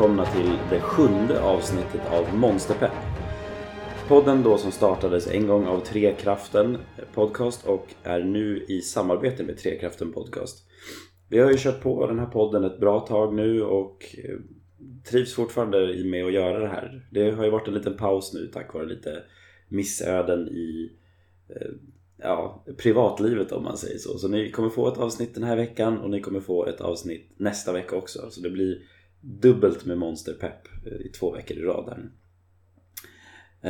välkomna till det sjunde avsnittet av Monsterpepp. Podden då som startades en gång av Trekraften Podcast och är nu i samarbete med Trekraften Podcast. Vi har ju kört på den här podden ett bra tag nu och eh, trivs fortfarande med att göra det här. Det har ju varit en liten paus nu tack vare lite missöden i eh, ja, privatlivet om man säger så. Så ni kommer få ett avsnitt den här veckan och ni kommer få ett avsnitt nästa vecka också. Så det blir dubbelt med monsterpepp eh, i två veckor i rad här nu.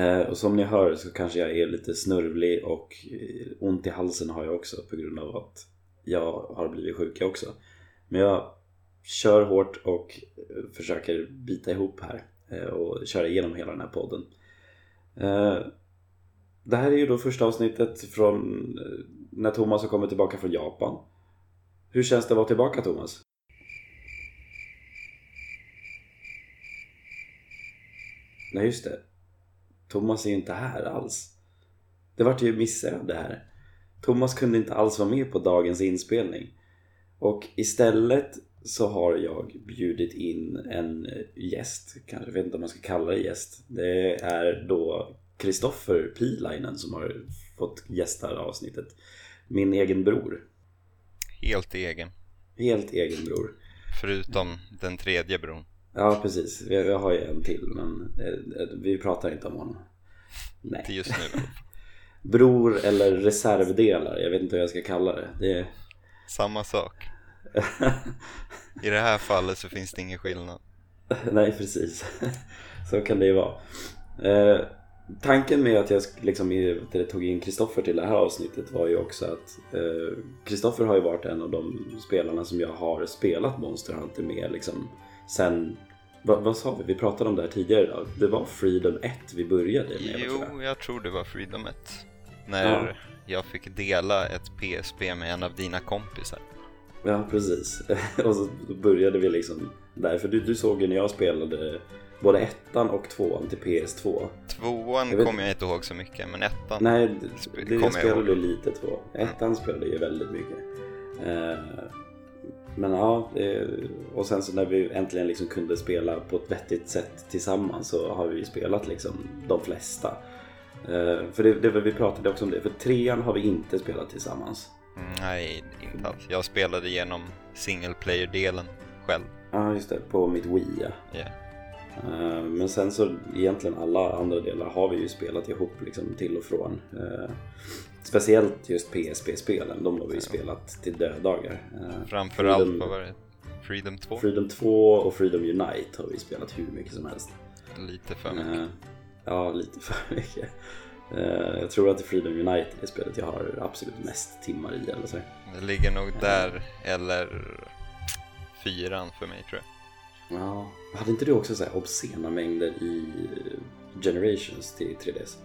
Eh, och som ni hör så kanske jag är lite snörvlig och eh, ont i halsen har jag också på grund av att jag har blivit sjuk jag också. Men jag kör hårt och försöker bita ihop här och köra igenom hela den här podden. Det här är ju då första avsnittet från när Thomas har kommit tillbaka från Japan. Hur känns det att vara tillbaka Thomas? Nej just det. Thomas är ju inte här alls. Det vart ju missöde här. Thomas kunde inte alls vara med på dagens inspelning. Och istället så har jag bjudit in en gäst, kanske, jag vet inte om man ska kalla det gäst. Det är då Kristoffer Pilainen som har fått gästa avsnittet. Min egen bror. Helt egen. Helt egen bror. Förutom den tredje bron. Ja, precis. Vi, vi har ju en till, men eh, vi pratar inte om honom. Nej. Inte just nu. Bror eller reservdelar, jag vet inte hur jag ska kalla det. det är... Samma sak. I det här fallet så finns det ingen skillnad. Nej, precis. Så kan det ju vara. Eh, tanken med att jag liksom, tog in Kristoffer till det här avsnittet var ju också att Kristoffer eh, har ju varit en av de spelarna som jag har spelat Monster Hunter med liksom sen vad, vad, sa vi? Vi pratade om det här tidigare idag. Det var Freedom 1 vi började med. Jo, jag. jag tror det var Freedom 1. När ja. jag fick dela ett PSP med en av dina kompisar. Ja, precis. och så började vi liksom där. För du, du såg ju när jag spelade både ettan och tvåan till PS2. Tvåan jag kommer jag inte ihåg så mycket, men ettan Nej, det, det jag spelade jag lite två. Ettan mm. spelade jag väldigt mycket. Uh, men ja, och sen så när vi äntligen liksom kunde spela på ett vettigt sätt tillsammans så har vi spelat liksom de flesta. Eh, för det, det, vi pratade också om det, för trean har vi inte spelat tillsammans. Nej, inte alls. Jag spelade igenom single player-delen själv. Ja, just det. På mitt Wii, ja. Yeah. Men sen så egentligen alla andra delar har vi ju spelat ihop liksom till och från. Eh, Speciellt just PSP-spelen, de har vi ju spelat till dödagar. Eh, Framförallt, vad var det? Freedom 2? Freedom 2 och Freedom Unite har vi spelat hur mycket som helst. Lite för mycket. Uh, ja, lite för mycket. Uh, jag tror att det Freedom Unite är spelet jag har absolut mest timmar i eller så. Det ligger nog där eller fyran för mig tror jag. Ja, hade inte du också så här obscena mängder i Generations till 3DS?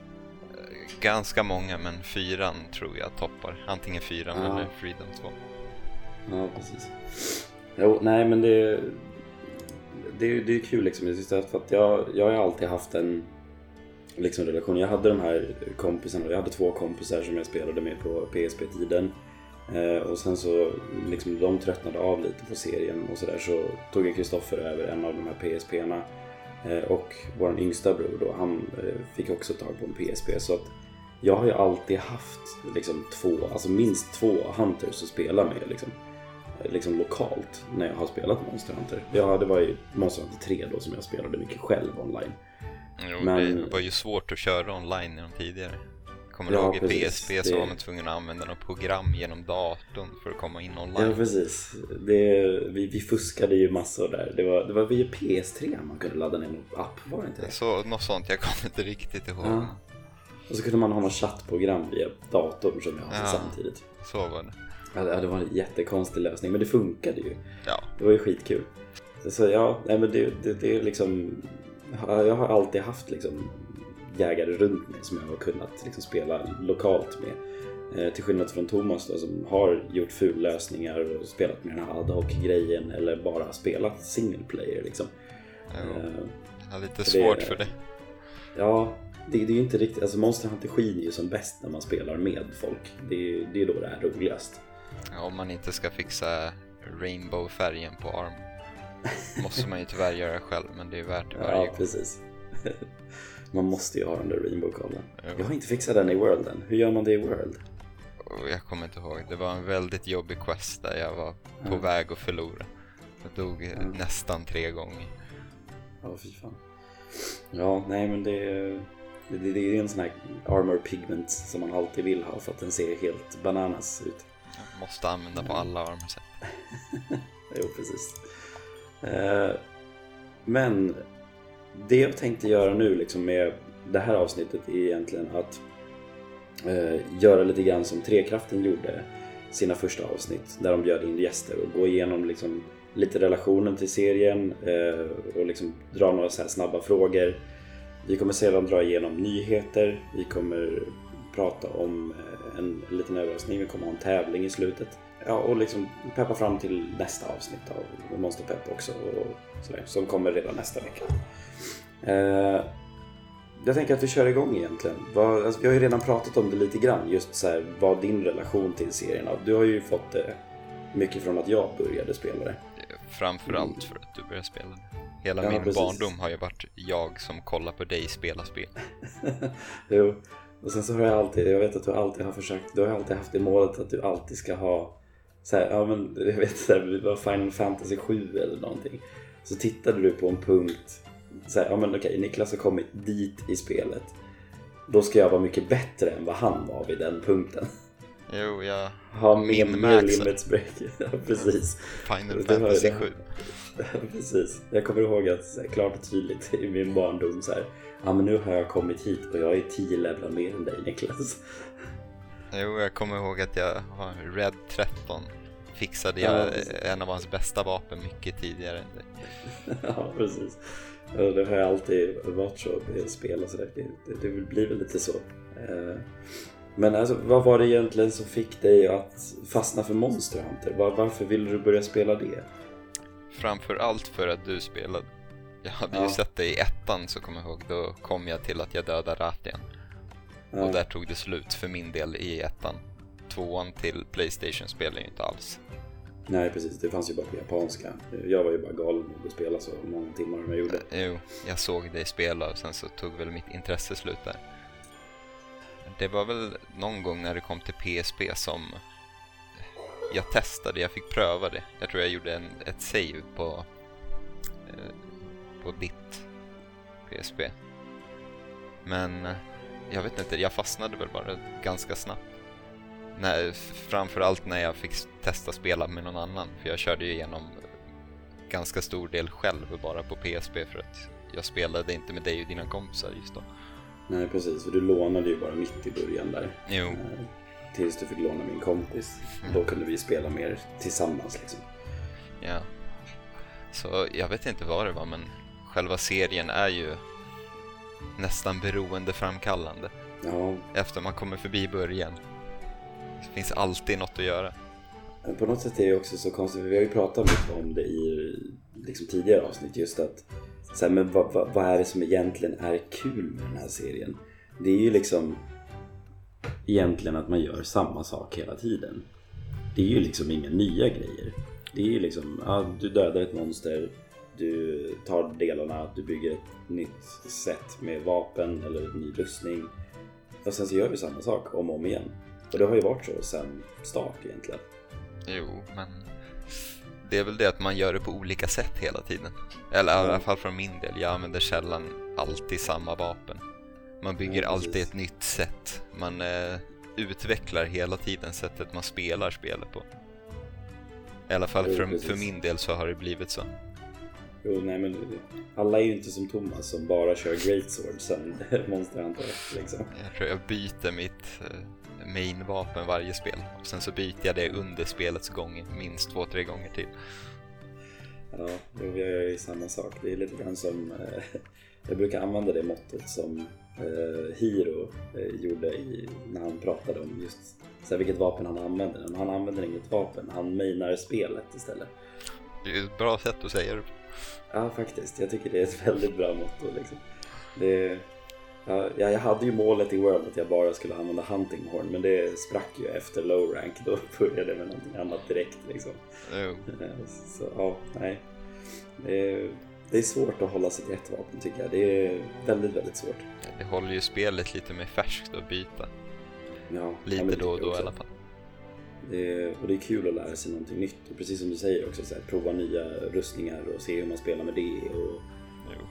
Ganska många men fyran tror jag toppar. Antingen fyran ja. eller Freedom 2. Ja, precis. Jo, nej men det, det, det är kul liksom. För att jag, jag har alltid haft en liksom, relation. Jag hade de här kompisarna, jag hade två kompisar som jag spelade med på PSP-tiden. Eh, och sen så, liksom, de tröttnade av lite på serien och sådär så tog jag Kristoffer över en av de här PSP-erna. Eh, och vår yngsta bror då, han eh, fick också tag på en PSP. Så att jag har ju alltid haft liksom två, alltså minst två Hunters att spela med liksom, liksom lokalt när jag har spelat Monster Hunter. Ja, det var ju Monster Hunter 3 då som jag spelade mycket själv online. Jo, Men... det var ju svårt att köra online de tidigare. Kommer du ja, ihåg i PSP så det... var man tvungen att använda något program genom datorn för att komma in online. Ja precis. Det, vi, vi fuskade ju massor där. Det var, det var via PS3 man kunde ladda ner en app, var det inte det? Så, något sånt, jag kommer inte riktigt ihåg. Ja. Och så kunde man ha något chattprogram via datorn som jag hade ja, samtidigt. Så var det. Ja, det var en jättekonstig lösning, men det funkade ju. Ja. Det var ju skitkul. Så ja, nej, men det, det, det är liksom... Jag har alltid haft liksom jägare runt mig som jag har kunnat liksom spela lokalt med. Eh, till skillnad från Thomas då, som har gjort fullösningar och spelat med den här ad hoc-grejen eller bara spelat single player liksom. Ja, har lite svårt det, för det. Ja, det, det är ju inte riktigt, alltså Monster Hunter skiner ju som bäst när man spelar med folk. Det är, det är då det är roligast. Ja, om man inte ska fixa Rainbow-färgen på Arm. måste man ju tyvärr göra själv, men det är värt det varje ja, gång. precis. Man måste ju ha den där rainbow-kollen. Jag har inte fixat den i World än. Hur gör man det i World? Jag kommer inte ihåg. Det var en väldigt jobbig quest där jag var på mm. väg att förlora. Jag dog mm. nästan tre gånger. Ja, fy fan. Ja, nej men det, det, det är en sån här armor pigment som man alltid vill ha för att den ser helt bananas ut. Jag måste använda på alla armor set. jo, precis. Eh, men det jag tänkte göra nu liksom med det här avsnittet är egentligen att eh, göra lite grann som Trekraften gjorde sina första avsnitt där de bjöd in gäster och gå igenom liksom lite relationen till serien eh, och liksom dra några så snabba frågor. Vi kommer sedan dra igenom nyheter, vi kommer prata om eh, en liten överraskning, vi kommer ha en tävling i slutet. Ja, och liksom peppa fram till nästa avsnitt av Monsterpepp också och sådär, som kommer redan nästa vecka. Eh, jag tänker att vi kör igång egentligen. Vad, alltså, vi har ju redan pratat om det lite grann, just så här, vad din relation till serien är. Du har ju fått det mycket från att jag började spela det. Eh, framförallt mm. för att du började spela det. Hela ja, min precis. barndom har ju varit jag som kollar på dig spela spel. jo, och sen så har jag alltid, jag vet att du alltid har försökt, du har alltid haft det målet att du alltid ska ha så här, ja men jag vet så här, det var Final Fantasy 7 eller någonting. Så tittade du på en punkt så här, ja men okej, Niklas har kommit dit i spelet. Då ska jag vara mycket bättre än vad han var vid den punkten. Jo, jag har min mer limits break. ja, precis. Final Fantasy 7. precis. Jag kommer ihåg att här, klart och tydligt i min barndom så här, ja men nu har jag kommit hit och jag är 10 levlar mer än dig Niklas. Jo, jag kommer ihåg att jag har Red 13 fixade jag ja, en av hans bästa vapen mycket tidigare än dig. ja, precis. Det har alltid varit så i spel och sådär. Det, det, det blir väl lite så. Eh, men alltså, vad var det egentligen som fick dig att fastna för Monster Hunter? Var, varför ville du börja spela det? Framför allt för att du spelade. Jag hade ja. ju sett dig i ettan så kommer jag ihåg. Då kom jag till att jag dödade Ratian. Ja. Och där tog det slut för min del i ettan. Tvåan till Playstation spelade jag ju inte alls. Nej precis, det fanns ju bara på japanska. Jag var ju bara galen att spela så många timmar som jag gjorde. Jo, jag såg dig spela och sen så tog väl mitt intresse slut där. Det var väl någon gång när det kom till PSP som jag testade, jag fick pröva det. Jag tror jag gjorde en, ett save på, eh, på ditt PSP. Men jag vet inte, jag fastnade väl bara ganska snabbt när, framförallt när jag fick testa spela med någon annan. För jag körde ju igenom ganska stor del själv bara på PSP för att jag spelade inte med dig och dina kompisar just då. Nej precis, för du lånade ju bara mitt i början där. Jo. Tills du fick låna min kompis. Mm. Då kunde vi spela mer tillsammans liksom. Ja. Så jag vet inte vad det var men själva serien är ju nästan beroendeframkallande. Ja. Efter man kommer förbi början. Det finns alltid något att göra. På något sätt är det också så konstigt, för vi har ju pratat mycket om det i liksom, tidigare avsnitt just att så här, men vad, vad, vad, är det som egentligen är kul med den här serien? Det är ju liksom egentligen att man gör samma sak hela tiden. Det är ju liksom inga nya grejer. Det är ju liksom, ja, du dödar ett monster, du tar delarna, du bygger ett nytt set med vapen eller en ny rustning. Och sen så gör vi samma sak om och om igen. Och det har ju varit så sen start egentligen. Jo, men det är väl det att man gör det på olika sätt hela tiden. Eller i alla fall från min del, jag använder sällan alltid samma vapen. Man bygger ja, alltid ett nytt sätt. Man eh, utvecklar hela tiden sättet man spelar spelet på. I alla fall jo, för, för min del så har det blivit så. Jo, nej men alla är ju inte som Thomas som bara kör Great Sword sen Monster Hunter 1 liksom. Jag tror jag byter mitt eh, main-vapen varje spel. Och sen så byter jag det under spelets gång minst två, tre gånger till. Ja, vi gör ju samma sak. Det är lite grann som... Jag brukar använda det måttet som eh, Hiro eh, gjorde i, när han pratade om just så här, vilket vapen han använder. Men han använder inget vapen, han mainar spelet istället. Det är ett bra sätt att säga det Ja, faktiskt. Jag tycker det är ett väldigt bra motto. Liksom. Det, Ja, jag hade ju målet i World att jag bara skulle använda Hunting Horn men det sprack ju efter low rank. Då började jag med någonting annat direkt liksom. Oh. Så ja, nej. Det det är svårt att hålla sig till ett vapen tycker jag. Det är väldigt, väldigt svårt. Det håller ju spelet lite mer färskt att byta. Ja, Lite ja, då och då i alla fall. Det är, och det är kul att lära sig någonting nytt. Och precis som du säger också, så här, prova nya rustningar och se hur man spelar med det. Och,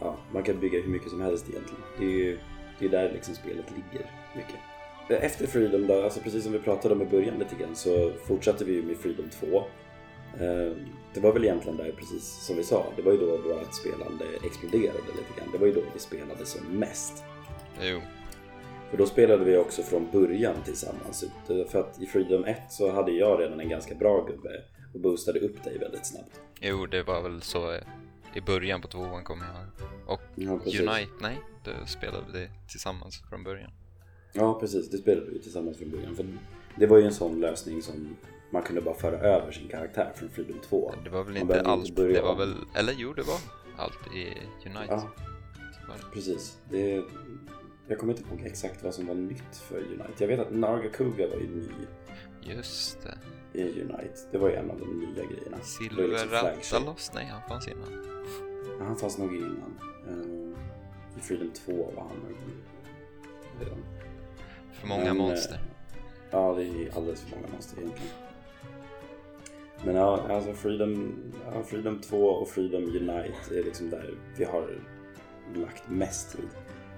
ja, man kan bygga hur mycket som helst egentligen. Det är ju det är där liksom spelet ligger mycket. Efter Freedom då, alltså precis som vi pratade om i början lite grann, så fortsatte vi ju med Freedom 2. Eh, Det var väl egentligen där, precis som vi sa, det var ju då vårt spelande exploderade lite grann. Det var ju då vi spelade som mest. Jo. För då spelade vi också från början tillsammans. För att i Freedom 1 så hade jag redan en ganska bra gubbe och boostade upp dig väldigt snabbt. jo, det var väl så eh, i början på tvåan kommer jag ihåg. Och Ja. Unite, nej, då spelade vi tillsammans från början. Ja, precis. Det spelade vi tillsammans från början. För det var ju en sån lösning som man kunde bara föra över sin karaktär från Freedom 2. Det var väl inte allt, inte det var väl, eller jo det var allt i Unite. Ja, precis. Det, jag kommer inte ihåg exakt vad som var nytt för Unite. Jag vet att Nargacuga var ju ny Just det. i Unite. Det var ju en av de nya grejerna. Liksom. Silver nej han fanns innan. Ja, han fanns nog innan. Eh, I Freedom 2 var han nog redan. För många Men, eh, monster. Ja, det är alldeles för många monster egentligen. Men ja, alltså Freedom, ja, Freedom 2 och Freedom Unite är liksom där vi har lagt mest tid.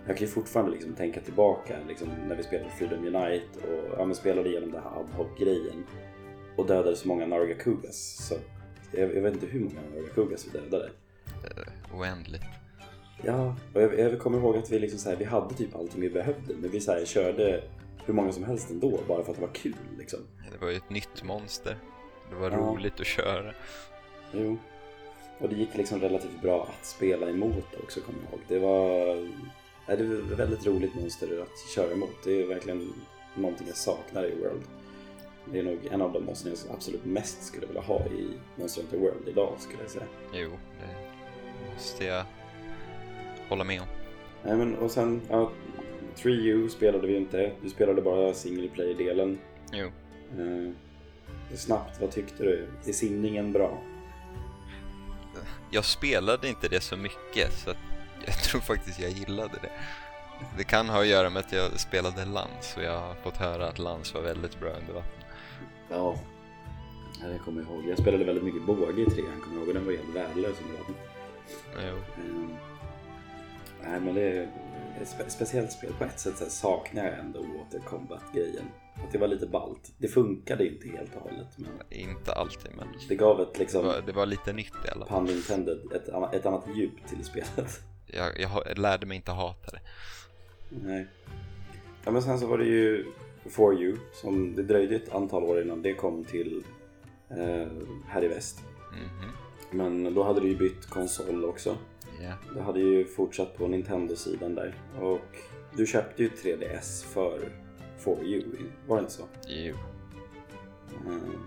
Jag kan ju fortfarande liksom tänka tillbaka liksom, när vi spelade Freedom Unite och ja, men spelade igenom den här ad hoc-grejen och dödade så många Nargacugas. Så jag, jag vet inte hur många Nargacugas vi dödade. Eh, Oändligt. Ja, och jag, jag kommer ihåg att vi, liksom så här, vi hade typ allting vi behövde men vi så här, körde hur många som helst ändå bara för att det var kul liksom. Det var ju ett nytt monster. Det var Ja. roligt att köra. Jo. Och det gick liksom relativt bra att spela emot också kommer jag ihåg. Det var, nej, det var ett väldigt roligt monster att köra emot. Det är verkligen någonting jag saknar i World. Det är nog en av de monster jag absolut mest skulle vilja ha i Monster Hunter World idag skulle jag säga. Jo, det måste jag hålla med om. Nej men och sen, ja, 3U spelade vi inte. Du spelade bara single player-delen. Jo, Eh, snabbt, vad tyckte du? Är simningen bra? jag spelade inte det så mycket så jag tror faktiskt jag gillade det. Det kan ha att göra med att jag spelade Lans och jag har fått höra att Lans var väldigt bra under vatten. Ja. det kommer jag ihåg. Jag spelade väldigt mycket båge i trean, kommer jag ihåg. Den var helt värdelös under vatten. Jo, Mm. Nej men det är ett spe- speciellt spel. På ett sätt så saknar jag ändå Water Combat-grejen. Att det var lite ballt. Det funkade inte helt och hållet men inte alltid men det gav ett det liksom, var, det var lite nytt i alla fall. pun intended, ett, anna- ett annat djup till spelet. Jag, jag lärde mig inte hata det. Nej. Ja men sen så var det ju For You som det dröjde ett antal år innan det kom till eh, här i väst. Mhm, Men då hade du ju bytt konsol också. ja. Du hade ju fortsatt på Nintendo-sidan där. Och du köpte ju 3DS för For You, var det inte så? Jo, Mm.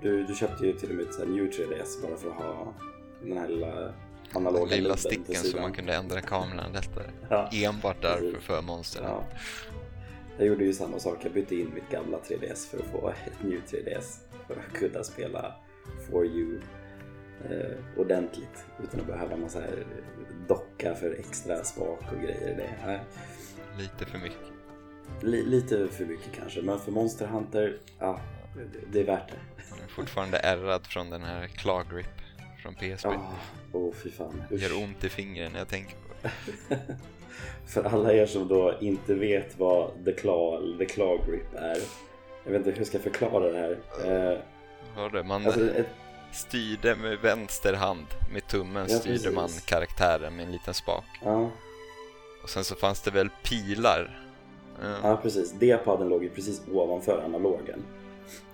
Du, du köpte ju till och med ett så här New 3DS bara för att ha den här lilla analoga lilla lubben på sticken så man kunde ändra kameran lättare. Ja. Enbart därför för monstren. Ja. Jag gjorde ju samma sak. Jag bytte in mitt gamla 3DS för att få ett New 3DS. För att kunna spela For You eh, ordentligt. Utan att behöva massa här docka för extra spak och grejer. Det, nej. Lite för mycket. Li, lite för mycket kanske. Men för Monster Hunter, ja, det, är värt det. Jag är fortfarande ärrad från den här Claw Grip från PSP. Åh fy fan. Usch. gör ont i fingret när jag tänker på det. För alla er som då inte vet vad The Claw, The Claw Grip är. Jag vet inte hur jag ska förklara det här. Eh, Hörde, man alltså, ett, styrde med vänster hand, med tummen Ja, styrde precis. man karaktären med en liten spak. ja, Och sen så fanns det väl pilar. Ja, ja, precis. D-padden låg ju precis ovanför analogen.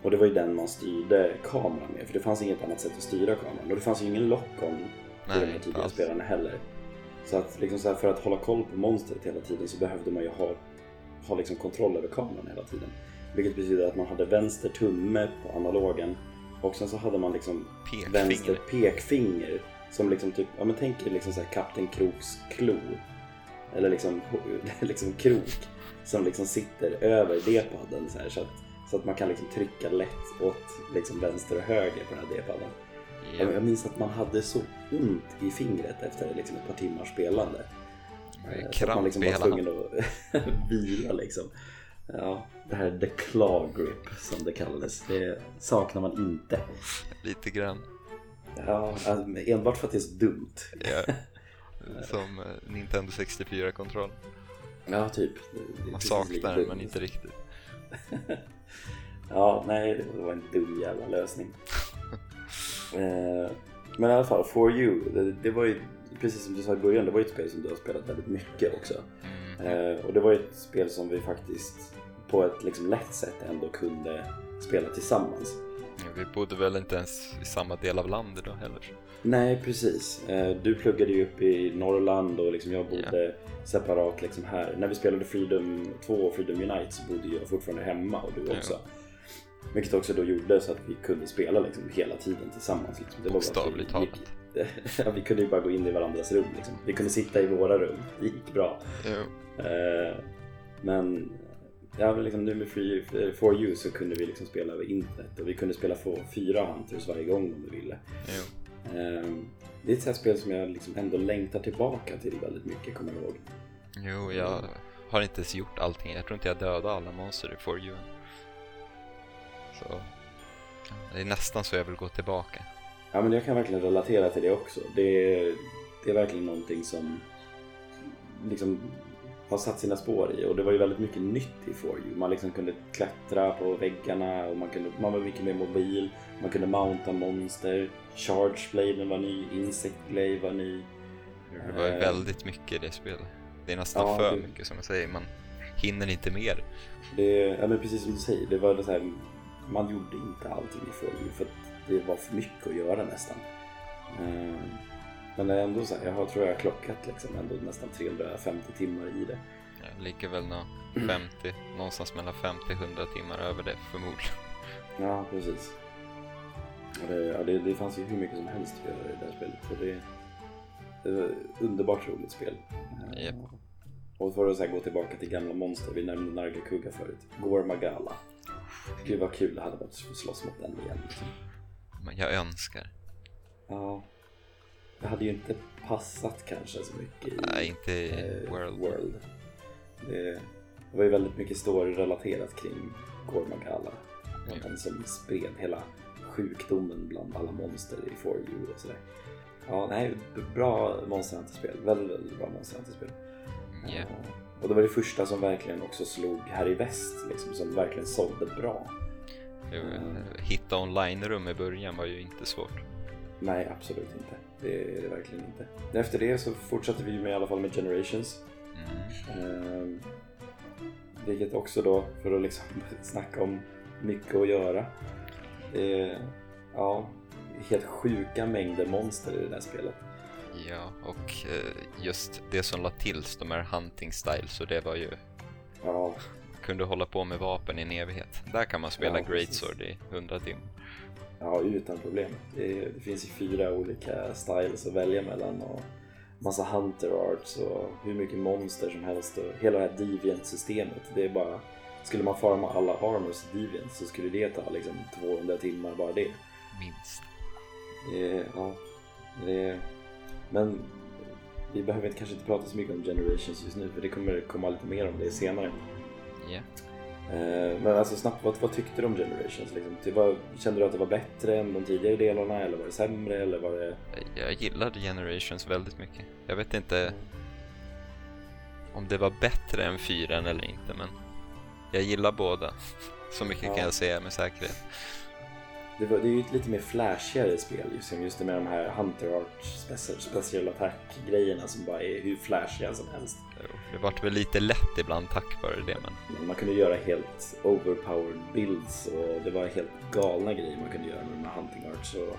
Och det var ju den man styrde kameran med. För det fanns inget annat sätt att styra kameran. Och det fanns ju ingen lock-on till de här nej, inte tidiga alls. spelarna heller. Så att liksom så här, för att hålla koll på monstret hela tiden så behövde man ju ha, ha liksom kontroll över kameran hela tiden. Vilket betyder att man hade vänster tumme på analogen och sen så hade man liksom vänster Pekfinger. pekfinger som liksom typ, ja men tänk er liksom så här Kapten Kroks klo. Eller liksom, liksom krok som liksom sitter över D-padden så här så att, så att man kan liksom trycka lätt åt liksom vänster och höger på den här D-padden. Ja. Jag minns att man hade så ont i fingret efter liksom ett par timmars spelande. Eh, Kramp man liksom var tvungen att vila liksom. Ja, det här the claw grip som det kallades. Det saknar man inte. Lite grann. Ja, alltså, enbart för att det är så dumt. Ja. Som eh, Nintendo 64-kontroll. Ja, typ. Man saknar den men inte riktigt. Ja, nej, det var en dum jävla lösning. eh, men i alla fall, For You, det, det var ju precis som du sa i början, det var ju ett spel som du har spelat väldigt mycket också. Mm. Eh, och det var ju ett spel som vi faktiskt på ett liksom lätt sätt ändå kunde spela tillsammans. Vi bodde väl inte ens i samma del av landet då heller. Nej, precis. Eh, du pluggade ju upp i Norrland och liksom jag bodde separat liksom här. När vi spelade Freedom 2 och Freedom Unite så bodde jag fortfarande hemma och du också. Vilket också då gjorde så att vi kunde spela liksom hela tiden tillsammans. Liksom. Det Bokstavligt talat. ja, vi kunde ju bara gå in i varandras rum. Liksom. Vi kunde sitta i våra rum. Det gick bra. Eh, men ja, liksom nu med Free eh, For You så kunde vi liksom spela över internet och vi kunde spela få fyra Hunters varje gång om vi ville. Jo. Eh, det är ett sånt spel som jag liksom ändå längtar tillbaka till väldigt mycket, kommer jag ihåg. jo, jag har inte ens gjort allting. Jag tror inte jag dödade alla monster i For You än. Så det är nästan så jag vill gå tillbaka. Ja, men jag kan verkligen relatera till det också. Det är, det är verkligen någonting som liksom har satt sina spår i och det var ju väldigt mycket nytt i For You. Man liksom kunde klättra på väggarna och man, kunde, man var mycket mer mobil. Man kunde mounta monster. Charge Blade var ny, Insect Blade var ny. Det var ju Eh. väldigt mycket i det spelet. Det är nästan Ja, för det- mycket som jag säger. Man hinner inte mer. Det, ja, men precis som du säger, det var så här, man gjorde inte allting i For You för att det var för mycket att göra nästan. Eh, Men det är ändå så här, jag har, tror jag har klockat liksom ändå nästan 350 timmar i det. Jag ligger väl nå 50, någonstans mellan 50 100 timmar över det förmodligen. Ja, precis. Och det, ja, det, det fanns ju hur mycket som helst att göra i det här spelet. Och det, det var ett underbart roligt spel. Eh, Japp. Och för att så här, gå tillbaka till gamla monster, vi nämnde Nargacuga förut. Gore Magala. Gud vad kul det hade varit att slåss mot den igen. Liksom. Jag önskar. Ja, det hade ju inte passat kanske så mycket i Nej, inte i eh, World. World. Det, det var ju väldigt mycket story-relaterat kring Gore Magala. Det var Ja. den som spred hela sjukdomen bland alla monster i For You och sådär. Ja, nej, bra Monster Hunter-spel. Väldigt, väldigt bra Monster Hunter-spel. Ja. Ja. Och det var det första som verkligen också slog här i väst, liksom, som verkligen sålde bra. Jo, Hitta online-rum i början var ju inte svårt. Nej, absolut inte. Det är det verkligen inte. Efter det så fortsatte vi med i alla fall med Generations. Mm. Ehm, vilket också då, för att liksom snacka om mycket att göra. Är, ja, helt sjuka mängder monster i det där spelet. Ja, och eh, just det som la tills de här hunting styles så det var ju Ja, kunde hålla på med vapen i en evighet. Där kan man spela Ja. Greatsword i 100 timmar. Ja utan problem. Det, det finns ju fyra olika styles att välja mellan och massa hunter arts och hur mycket monster som helst och hela det här deviant-systemet. Det är bara, skulle man farma alla armors i deviant så skulle det ta liksom 200 timmar bara det. Minst. Det ja, det men vi behöver inte, kanske inte prata så mycket om Generations just nu för det kommer komma lite mer om det senare. Ja. Eh, Men alltså snabbt, vad, vad tyckte du om Generations? Liksom? Var, kände du att det var bättre än de tidigare delarna eller var det sämre? Eller var det... Jag gillade Generations väldigt mycket. Jag vet inte om det var bättre än 4 eller inte, men jag gillar båda. Så mycket Ja. kan jag säga med säkerhet. Det, var, det är ju ett lite mer flashigare spel just, just det med de här Hunter Art special, special attack-grejerna som bara är hur flashiga som helst. Det vart väl lite lätt ibland tack vare det, men Men Man kunde göra helt overpowered builds och det var helt galna grejer man kunde göra med de här hunting arts. Och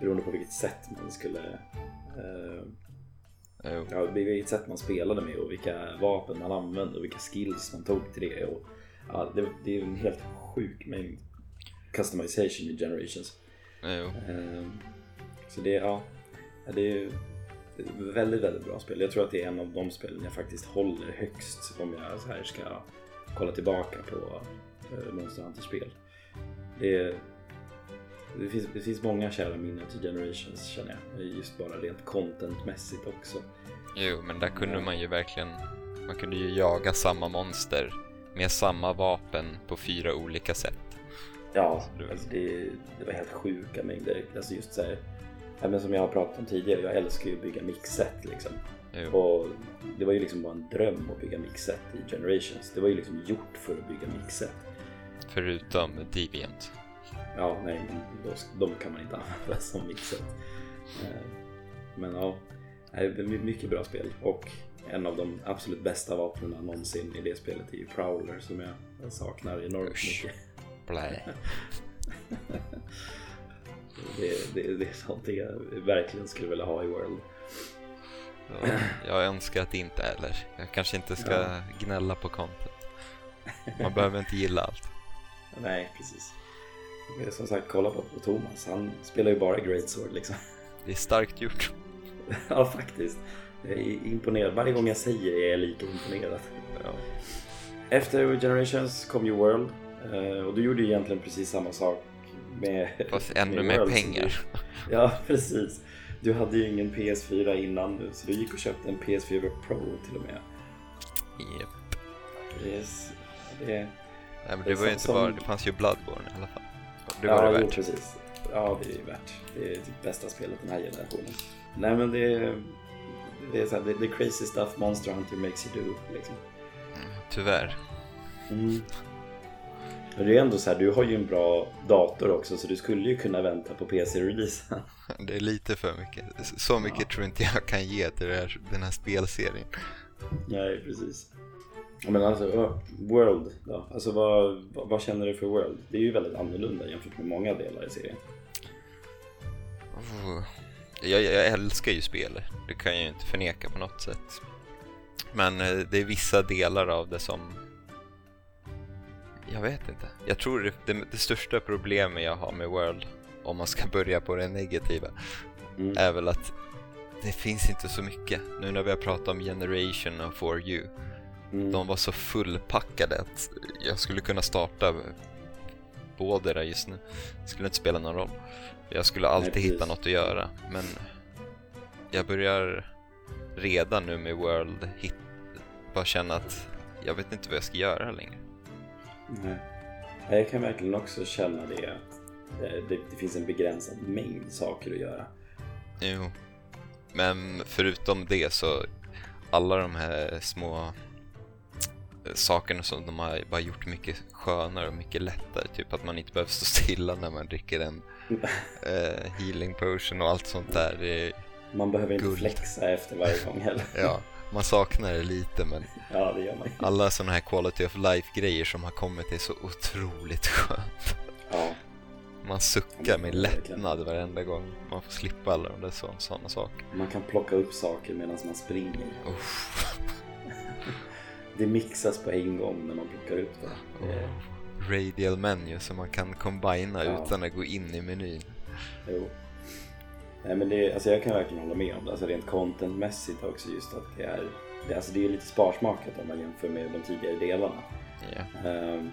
beroende på vilket sätt man skulle... Eh, jo, ja, vilket sätt man spelade med och vilka vapen man använde och vilka skills man tog till det. Och, ja, det, det är en helt sjuk mängd customization i Generations. jo. Ehm, Så det, ja, ja, det är det är ett väldigt, väldigt bra spel. Jag tror att det är en av de spelen jag faktiskt håller högst om jag så här ska kolla tillbaka på eh, Monster Hunter-spel. Det är, det finns, det finns många kära minnen till Generations känner jag. Just bara rent contentmässigt också. Jo, men där kunde man ju verkligen, man kunde ju jaga samma monster med samma vapen på fyra olika sätt. Ja, alltså det, det var helt sjuka mängder. Alltså just så här, ja, men som jag har pratat om tidigare, jag älskar ju att bygga mixset liksom. Jo. Och det var ju liksom bara en dröm att bygga mixset i Generations. Det var ju liksom gjort för att bygga mixset. Förutom Deviant. Ja, nej, då, de kan man inte använda som mixet. Eh, Men ja, det är mycket bra spel. Och en av de absolut bästa vapnen någonsin i det spelet är ju Prowler som jag saknar enormt Usch. mycket. Blä. Det, det, det är någonting jag verkligen skulle vilja ha i World. Ja, jag önskar att det inte heller. Jag kanske inte ska Ja. gnälla på content. Man behöver inte gilla allt. Nej, precis. Är Som sagt, kolla på, på Thomas. Han spelar ju bara Great Sword liksom. Det är starkt gjort. ja, faktiskt. Jag är imponerad. Varje gång jag säger det är jag lika imponerad. Ja. Efter Generations kom ju World. Eh, Och du gjorde egentligen precis samma sak med Fast ännu mer pengar. Ja, precis. Du hade ju ingen PS4 innan nu, så du gick och köpte en PS4 Pro till och med. Japp. Yes. Det, Nej, men Det det var ju inte som- bara, det fanns ju Bloodborne i alla fall. Det ja, var det jo, värt. precis. Ja, det är ju värt. Det är typ bästa spelet den här generationen. Nej, men det är, det är så här, det, det crazy stuff Monster Hunter makes you do. Liksom. Tyvärr. Mm. Men det är ändå så här, du har ju en bra dator också så du skulle ju kunna vänta på PC-releasen. Det är lite för mycket. Så mycket tror inte jag kan ge till här, den här spelserien. Nej, precis. Ja, Men alltså, World då? Alltså vad, vad, känner du för World? Det är ju väldigt annorlunda jämfört med många delar i serien. Oh. Jag, jag älskar ju spel, det kan jag ju inte förneka på något sätt. Men eh, det är vissa delar av det som... Jag vet inte. Jag tror det, det, det största problemet jag har med World, om man ska börja på det negativa, Mm. är väl att det finns inte så mycket. Nu när vi har pratat om Generation och For You, Mm. de var så fullpackade att jag skulle kunna starta båda där just nu. Det skulle inte spela någon roll. Jag skulle alltid precis. hitta något att göra, men jag börjar redan nu med World hit bara känna att jag vet inte vad jag ska göra längre. Nej. Ja, Jag kan verkligen också känna det att det, det, det finns en begränsad mängd saker att göra. Jo. Men förutom det så alla de här små eh, sakerna som de har bara gjort mycket skönare och mycket lättare. Typ att man inte behöver stå stilla när man dricker en eh, healing potion och allt sånt där. Man behöver inte Guld. flexa efter varje gång heller. ja, man saknar det lite men Ja, det alla sådana här quality of life grejer som har kommit är så otroligt skönt. Ja, Man suckar med lättnad varenda gång man får slippa alla de där sådana saker. man kan plocka upp saker medan man springer. Uff. Det mixas på en gång när man plockar upp det. det. Radial menu som man kan combina Ja. utan att gå in i menyn. Jo. Nej men det, alltså jag kan verkligen hålla med om det. Alltså rent contentmässigt också just att det är, det, alltså det är lite sparsmakat om man jämför med de tidigare delarna. Ja. Ehm,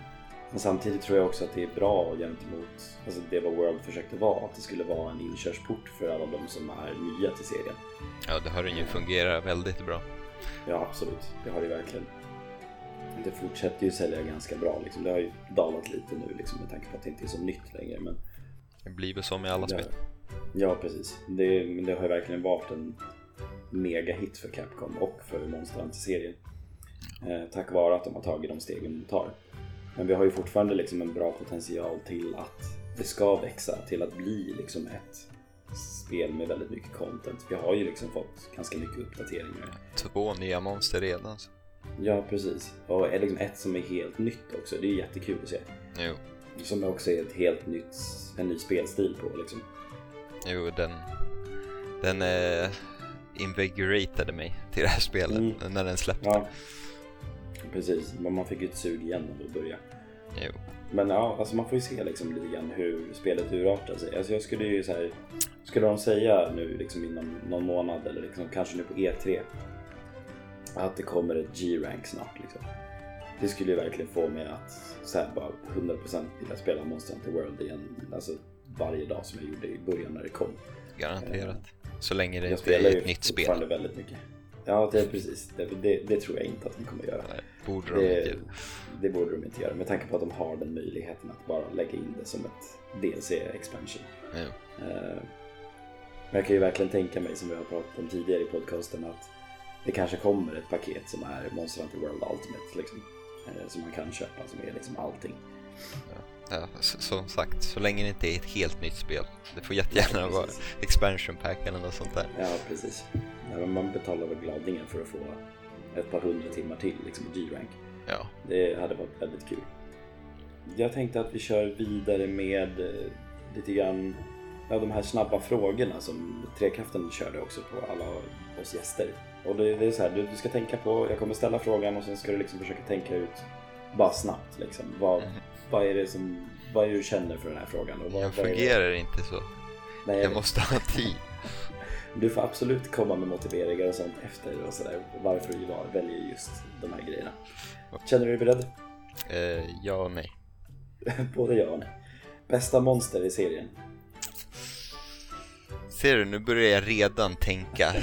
men samtidigt tror jag också att det är bra gentemot alltså det vad World försökte vara. Att det skulle vara en inkörsport för alla de som är nya till serien. ja, det har den ju fungerat väldigt bra. Ja absolut, det har det verkligen. Det fortsätter ju sälja ganska bra. Liksom. Det har ju dalat lite nu liksom, med tanke på att det inte är så nytt längre. Men Det blir väl som med alla spel. Ja, precis. Det, det har ju verkligen varit en megahit för Capcom och för Monster Hunter-serien. Eh, tack vare att de har tagit de stegen de tar. Men vi har ju fortfarande liksom en bra potential till att det ska växa, till att bli liksom ett spel med väldigt mycket content. Vi har ju liksom fått ganska mycket uppdateringar. Två nya monster redan. Så. Ja, precis. Och är liksom ett som är helt nytt också. Det är jättekul att se. Jo, Som också är ett helt nytt, en ny spelstil på liksom. Jo den, den eh, invigoratade mig till det här spelet Mm. när den släppte. Ja, precis. Men man fick ju ett sug igen när det började. Jo. Men ja, alltså man får ju se liksom lite grann hur spelet urartar sig. Alltså jag skulle ju så här, skulle de säga nu liksom inom någon månad eller liksom kanske nu på E3 att det kommer ett G-rank snart liksom. Det skulle ju verkligen få mig att så här, bara 100% vilja spela Monster Hunter World igen. Alltså varje dag som jag gjorde i början när det kom. Garanterat. Så länge det Jag inte är ett nytt spel. fortfarande väldigt mycket. Ja, det är precis. Det, det, det tror jag inte att de kommer göra. Nej, Borde de Det, inte. det borde de inte göra med tanke på att de har den möjligheten att bara lägga in det som ett DLC-expansion. Eh, Men jag kan ju verkligen tänka mig, som vi har pratat om tidigare i podcasten, att det kanske kommer ett paket som är Monster Hunter World Ultimate, liksom, eh, som man kan köpa, som är liksom allting. Ja, s- som sagt, så länge det inte är ett helt nytt spel. Det får jättegärna Ja, vara expansion pack eller något sånt där. Ja, precis. Ja, men man betalar väl gladningen för att få ett par hundra timmar till liksom, G-rank. Ja, Det hade varit väldigt kul. Jag tänkte att vi kör vidare med eh, lite grann ja, de här snabba frågorna som Trekraften körde också på alla oss gäster. Och det, det är så här, du, du ska tänka på, jag kommer ställa frågan och sen ska du liksom försöka tänka ut bara snabbt liksom. Vad, Mhm. Vad är det som, vad är det du känner för den här frågan? Och vad, jag fungerar inte så. Nej, Jag måste ha tid. Du får absolut komma med motiveringar och sånt efter och sådär. Varför du väljer just de här grejerna. Känner du dig beredd? Eh, ja och nej. Både ja och nej. Bästa monster i serien? Ser du, nu börjar jag redan tänka.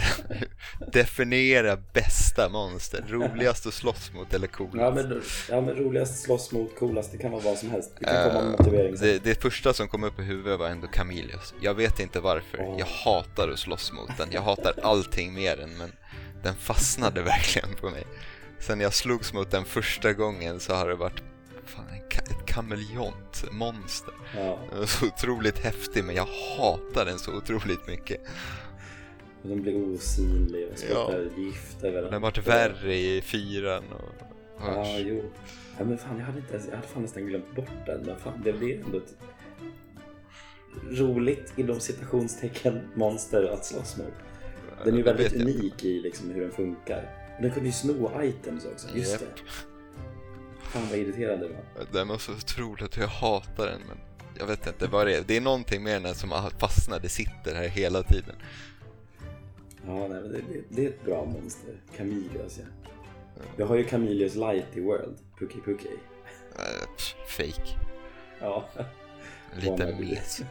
Definiera bästa monster. Roligast att slåss mot eller coolast? Ja men, ja, men roligast slåss mot, coolast, det kan vara vad som helst. Du kan komma med Eh, motivering sen. det, det första som kom upp i huvudet var ändå Camilius. Jag vet inte varför. Åh. Jag hatar att slåss mot den. Jag hatar allting med den, men den fastnade verkligen på mig. Sen jag slogs mot den första gången så har det varit fan, en ett kameleontmonster. Ja, Den var så otroligt häftig, men jag hatar den så otroligt mycket. och de blir osynliga och sprutar gift över Den har varit värre i fyran och... Ja, jo. Ja, men fan, jag hade, inte ens, jag hade fan nästan glömt bort den. Men fan, det blir ändå ett roligt inom citationstecken monster att slåss mot. Den är ju väldigt unik i liksom hur den funkar. Den kunde ju sno items också, just Japp. det. Fan vad irriterande det var. Den var så otroligt jag hatar den, men jag vet inte vad det är. Det är någonting med den som har fastnat, det sitter här hela tiden. Ja, nej, det, det, det är ett bra monster. Camilius, ja. Jag har ju Camilius Light i World. Puki Puki. Äh, pff, fake. Ja. Wannabe. mes.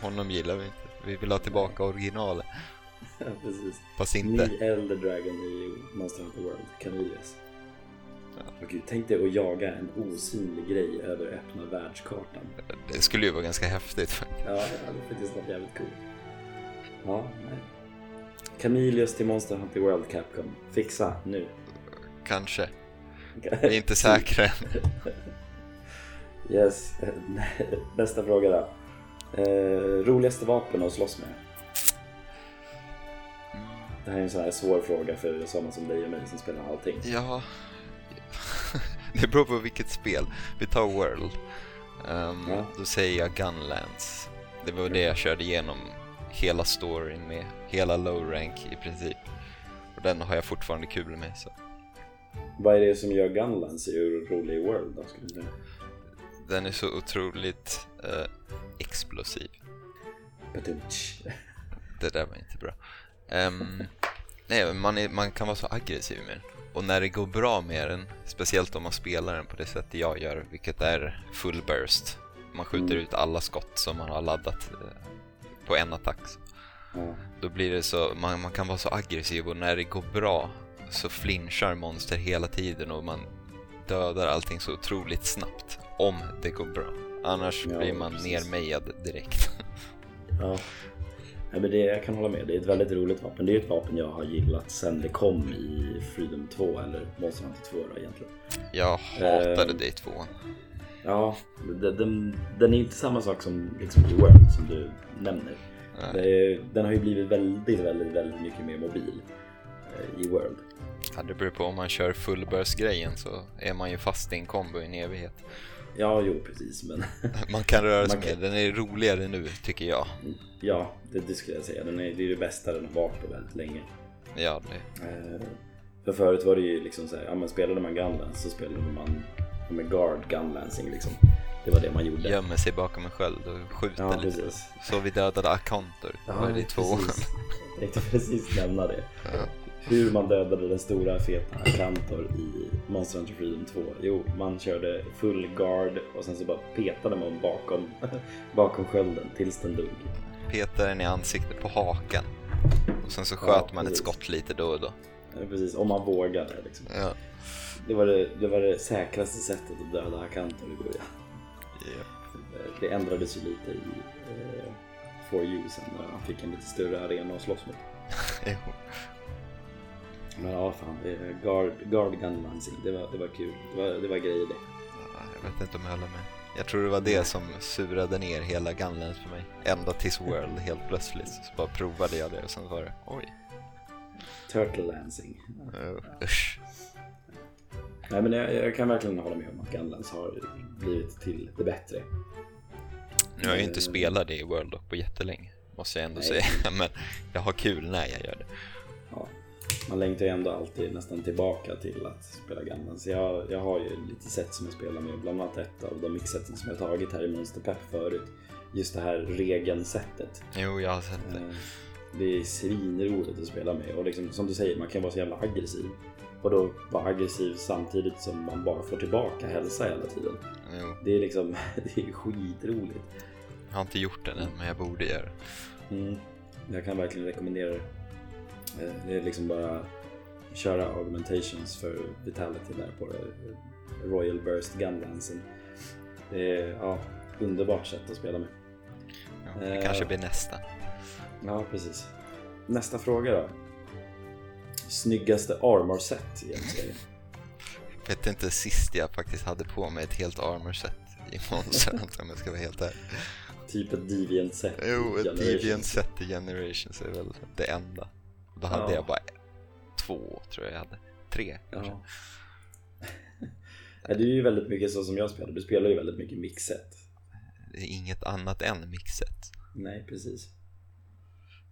Honom gillar vi inte. Vi vill ha tillbaka originalet. ja, precis. Fast Ny inte. Elder Dragon i Monster Hunter World. Camilius. Och gud, tänk dig att jaga en osynlig grej över öppna världskartan. Det skulle ju vara ganska häftigt. Ja, det hade faktiskt varit jävligt coolt. Ja, nej. Camilius till Monster Hunter World Capcom. Fixa nu. Kanske. Vi är inte säkra än. Yes. Nästa fråga då. Eh, roligaste vapen att slåss med? Det här är en sån här svår fråga för sådana som dig och mig som spelar allting. Ja. Det beror på vilket spel. Vi tar World. Ehm, Ja. Då säger jag Gunlands. Det var det jag körde igenom hela storyn med. Hela low rank i princip. Och den har jag fortfarande kul med. Så. Vad är det som gör Gunlands rolig i World då? Skulle du säga? Den är så otroligt eh, explosiv. Det där var inte bra. Ehm, nej, man, är, man kan vara så aggressiv med den. Och när det går bra med den, speciellt om man spelar den på det sättet jag gör, vilket är full burst. Man skjuter Mm. ut alla skott som man har laddat eh, på en attack. Ja. Då blir det så, man, man kan vara så aggressiv och när det går bra så flinchar monster hela tiden och man dödar allting så otroligt snabbt. Om det går bra. Annars Ja, blir man precis. nermejad direkt. ja. Ja, men det, jag kan hålla med, det är ett väldigt roligt vapen. Det är ett vapen jag har gillat sen det kom i Freedom 2 eller Monster Hunter 2 då egentligen. Jag hatade Ehm. det i tvåan. Ja, den, den, den är inte samma sak som liksom i World som du nämner. Det Den har ju blivit väldigt, väldigt, väldigt mycket mer mobil eh, i World. Ja, det beror på om man kör fullburst-grejen så är man ju fast i en kombo i en evighet. Ja, jo precis, men Man kan röra sig kan- med, den är roligare nu tycker jag. ja, det, det skulle jag säga. Den är, det är det bästa den har varit på väldigt länge. Ja, det, Eh, för förut var det ju liksom så här, ja men spelade man Gunlance så spelade man med guard gunlancing liksom. Det var det man gjorde. gömmer sig bakom en sköld och skjuter Ja, lite. precis. Så vi dödade Akantor, Ja, var det i tvåan? Jag tänkte precis nämna det. Ja. Hur man dödade den stora feta Kantor i Monster Hunter Freedom 2. Jo, man körde full guard och sen så bara petade man bakom, bakom skölden tills den dog. Petade den i ansiktet på hakan. Och sen så sköt Ja, man ett skott lite då och då. Ja, Precis, om man vågade liksom. Ja. Det var det, det var det säkraste sättet att döda Hakantor i början. Det ändrades ju lite i eh, For You sen när han fick en lite större arena att slåss mot. Men ja, fan. Guard, guard gunlancing, det var, det var kul. Det var, det var grejer det. Ja, Jag vet inte om jag håller med. Jag tror det var det som surade ner hela Gunlands för mig. Ända tills World helt plötsligt. Så bara provade jag det och sen var det oj, Turtle lancing. uh, usch. Nej men jag, jag kan verkligen hålla med om att Gunlands har blivit till det bättre. Nu har jag ju inte Eh. spelat det i World dock på jättelänge. Måste jag ändå Nej. säga. Men jag har kul när jag gör det. Ja, man längtar ju ändå alltid nästan tillbaka till att spela Gunlands. Jag, jag har ju lite sätt som jag spelar med, bland annat ett av de mixsätten som jag tagit här i Monster Pep förut. Just det här regelsättet. Jo, jag har sett det. Eh, Det är svinroligt att spela med och liksom, som du säger, man kan vara så jävla aggressiv. Och då vara aggressiv samtidigt som man bara får tillbaka hälsa hela tiden. Jo, Det är liksom, det är skitroligt. jag har inte gjort det än, men jag borde göra det. Mm. Jag kan verkligen rekommendera det. Eh, Det är liksom bara köra augmentations för vitality där på det. Royal Burst Gunlansen. Det är ja, underbart sätt att spela med. Ja, det Eh. kanske blir nästa. Ja, precis. Nästa fråga då. Snyggaste armor set i serien. Vet inte sist jag faktiskt hade på mig ett helt armor set i Monster Hunter, om jag ska vara helt ärlig. Typ ett deviant set. Jo, ett. Deviant set i Generations är väl det enda. Då hade Ja. jag bara två, tror jag jag hade. Tre kanske. Ja. Det är ju väldigt mycket så som jag spelar. Du spelar ju väldigt mycket mixet. Det är inget annat än mixet. Nej, precis.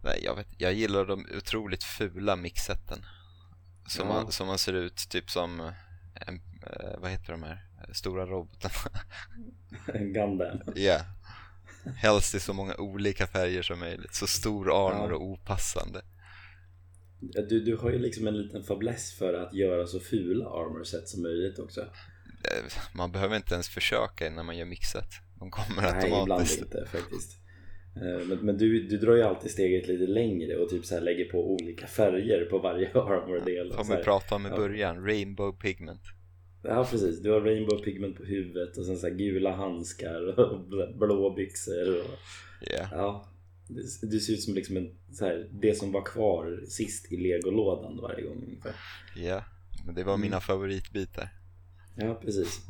Nej, jag, vet, jag gillar de otroligt fula mixetten. Som, Ja. man, som man ser ut typ som, en, eh, vad heter de här, stora robotarna? Gundam. Ja. Helst i så många olika färger som möjligt. Så stor armor Ja. och opassande. Ja, Du, du har ju liksom en liten fäbless för att göra så fula armor set som möjligt också. Eh, Man behöver inte ens försöka innan man gör mixet. De kommer Nej, ibland automatiskt. inte faktiskt. Eh, Men, men du, du drar ju alltid steget lite längre och typ så lägger på olika färger på varje armor-del. och Som vi pratade om i ja. början, Rainbow Pigment. Ja precis, du har rainbow pigment på huvudet och sen så här gula handskar och bl- blå byxor. Och, Ja, ja, du, ser ut som liksom en, så här, det som var kvar sist i legolådan varje gång ungefär. ja. Men det var Mm. mina favoritbitar. Ja, precis.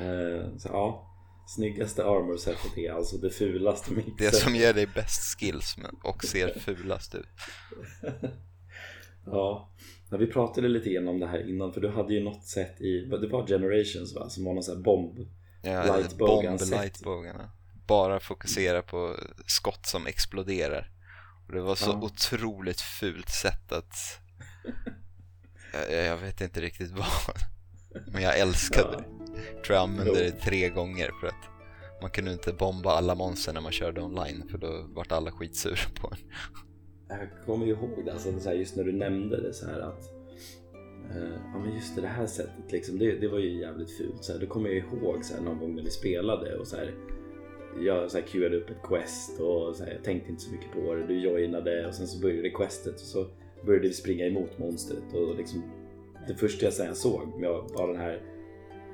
Eh, så ja, snyggaste armor setet är alltså det fulaste mixet. Det som ger dig bäst skills men- och ser fulast ut. Ja, Ja, vi pratade lite grann om det här innan för du hade ju något sätt i, det var Generations va? Som var någon sån här bomb. Ja, bomb set. Bara fokusera på skott som exploderar. Och det var så Ja. otroligt fult sätt att... Jag, jag vet inte riktigt vad. Men jag älskade Ja. det. Jag tror jag använde det tre gånger för att man kunde inte bomba alla monster när man körde online för då vart alla skitsura på en. Jag kommer ju ihåg det, alltså, så här, just när du nämnde det så här att eh, Ja men just det, det här sättet liksom, det, det var ju jävligt fult. Så här, då kommer jag ihåg så här, någon gång när vi spelade och så här, jag så här, queuade upp ett quest och så här, jag tänkte inte så mycket på det. Du joinade och sen så började questet och så började vi springa emot monstret och liksom det första jag sen såg var den här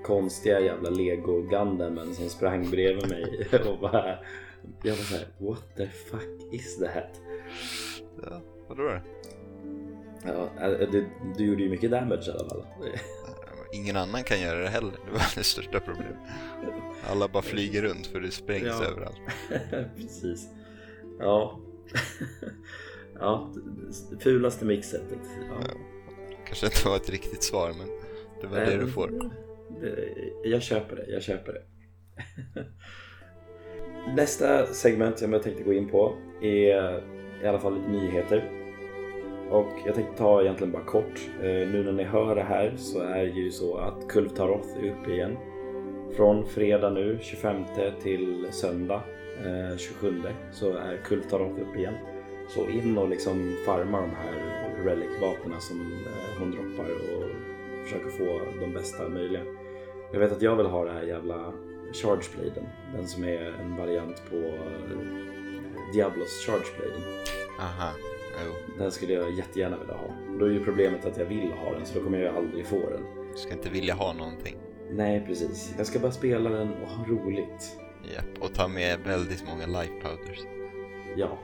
konstiga jävla lego Gundamen som sprang bredvid mig och bara jag var såhär what the fuck is that? Ja, vadå då? Ja, äh, du, du gjorde ju mycket damage i alla fall. Ingen annan kan göra det heller. Det var det största problemet. Alla bara flyger runt för det sprängs Ja. överallt. Precis. Ja. ja, fulaste mixsättet. Ja. Kanske inte var ett riktigt svar men det var det du får. Jag köper det, jag köper det. Nästa segment som jag tänkte gå in på är i alla fall lite nyheter. Och jag tänkte ta egentligen bara kort. Eh, nu när ni hör det här så är det ju så att Kulvtaroth är uppe igen. Från fredag nu, 25 till söndag eh, 27 så är Kulvtaroth uppe igen. Så in och liksom farma de här relic-vapnen som eh, hon droppar och försöka få de bästa möjliga. Jag vet att jag vill ha den här jävla Charge Bladen. Den som är en variant på Diablos Charge Bladen. Aha, jo. Den skulle jag jättegärna vilja ha. Då är ju problemet att jag vill ha den så då kommer jag ju aldrig få den. Du ska inte vilja ha någonting. Nej, precis. Jag ska bara spela den och ha roligt. Japp, och ta med väldigt många life powders. Ja.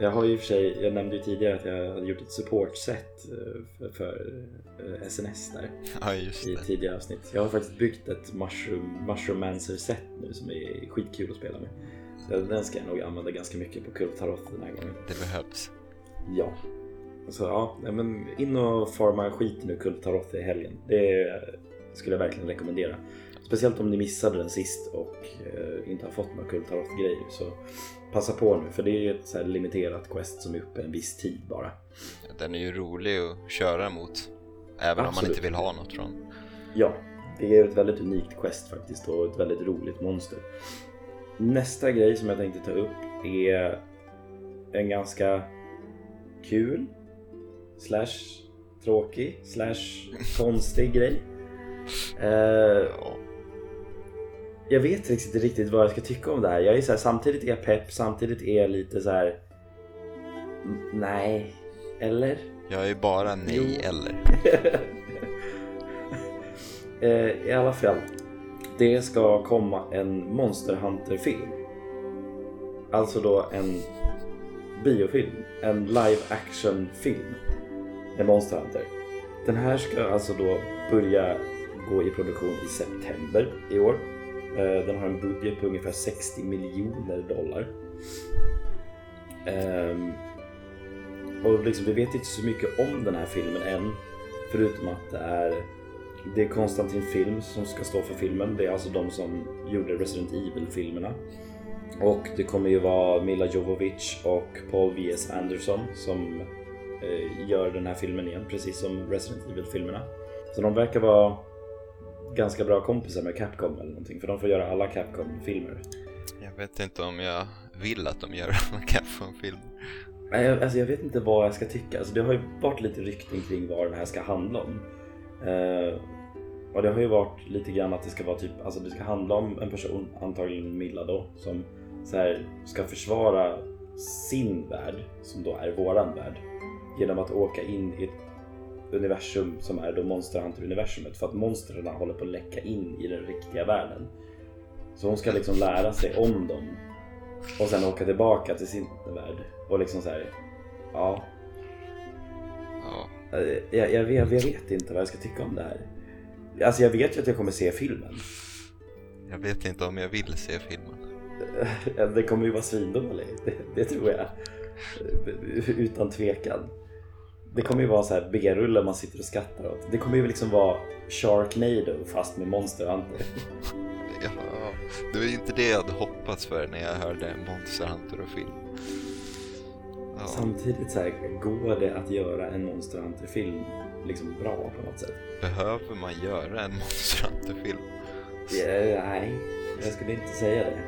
Jag har ju i och för sig, jag nämnde ju tidigare att jag hade gjort ett support-set eh, för, för eh, SNS där Ja, just i det. tidigare avsnitt. Jag har faktiskt byggt ett Mushroom, Mushromancer-set nu som är skitkul att spela med. Så den ska jag nog använda ganska mycket på Kult Tarot den här gången. Det behövs. Ja. Så ja, men in och farma skiten nu Kult Tarot i helgen. Det skulle jag verkligen rekommendera. Speciellt om ni missade den sist och eh, inte har fått några Kult Tarot grejer så passa på nu för det är ett så här limiterat quest som är uppe en viss tid bara. Den är ju rolig att köra mot. Även om man Absolut. inte vill ha något från. Ja, det är ett väldigt unikt quest faktiskt och ett väldigt roligt monster. Nästa grej som jag tänkte ta upp är en ganska kul slash tråkig slash konstig grej. Eh, Ja, jag vet inte riktigt vad jag ska tycka om det här. Jag är så här, samtidigt är jag pepp, samtidigt är jag lite så här. "Mm, Nej, eller? jag är bara nej eller. Eh, I alla fall, det ska komma en Monster Hunter-film. Alltså då en biofilm, en live action-film med Monster Hunter. Den här ska alltså då börja gå i produktion i september i år. Eh, den har en budget på ungefär 60 miljoner dollar. Ehm, och liksom, vi vet inte så mycket om den här filmen än. Förutom att det är det är Konstantin Film som ska stå för filmen. Det är alltså de som gjorde Resident Evil-filmerna. Och det kommer ju vara Mila Jovovich och Paul V.S. Anderson som eh, gör den här filmen igen, precis som Resident Evil-filmerna. Så de verkar vara ganska bra kompisar med Capcom eller någonting, för de får göra alla Capcom-filmer. Jag vet inte om jag vill att de gör en Capcom-film. Nej, Alltså jag vet inte vad jag ska tycka. Alltså det har ju varit lite rykten kring vad den här ska handla om. Eh, och det har ju varit lite grann att det ska vara typ, alltså det ska handla om en person, antagligen Milla då, som så här, ska försvara sin värld, som då är våran värld, genom att åka in i ett universum som är då Monster Hunter-universumet för att monstren håller på att läcka in i den riktiga världen. Så hon ska liksom lära sig om dem och sen åka tillbaka till sin värld och liksom så här, ja, Ja, jag, jag, vet, jag vet inte vad jag ska tycka om det här. Alltså jag vet ju att jag kommer se filmen. jag vet inte om jag vill se filmen. Eh, Den kommer ju vara svindålig, det, det tror jag. Eh, Utan tvekan. Det kommer ju vara så här B-rulle man sitter och skrattar åt. Det kommer ju liksom vara Sharknado fast med Monster Hunter. Ja, det var ju inte det jag hade hoppats för när jag hörde Monster Hunter och film. Ja, Samtidigt så här, går det att göra en Monster Hunter-film liksom bra på något sätt? behöver man göra en Monster Hunter-film? Eh, Nej, jag skulle inte säga det.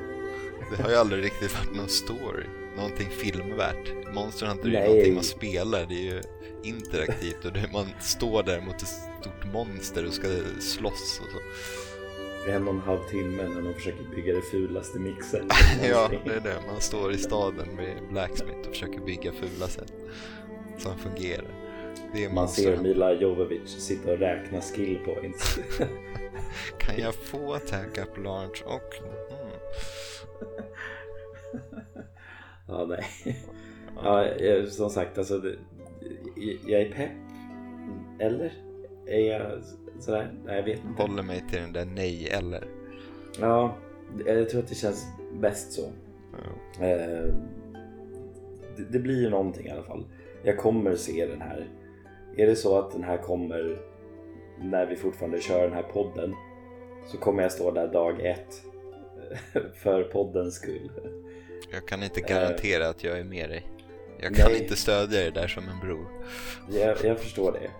Det har ju aldrig riktigt varit någon story, någonting filmvärt. Monster Hunter är ju Nej. någonting man spelar, det är ju interaktivt och man står där mot ett stort monster och ska slåss och så. En och en halv timme när man försöker bygga det fulaste mixen. Ja, det är det. Man står i staden med Blacksmith och försöker bygga fula sätt som fungerar. Man ser. Mila Jovovich sitta och räkna skill points. Kan jag få attack up launch och... Mm. ja, nej. Ja, som sagt, alltså, jag är pepp. Eller? Är jag sådär? Nej, jag vet inte. Håller mig till den där nej eller. Ja, jag tror att det känns bäst så. Ja. Eh, det, det blir ju någonting i alla fall. Jag kommer se den här. Är det så att den här kommer när vi fortfarande kör den här podden så kommer jag stå där dag ett för poddens skull. Jag kan inte garantera att jag är med dig. Jag kan Nej. inte stödja dig där som en bror. Jag, jag förstår det.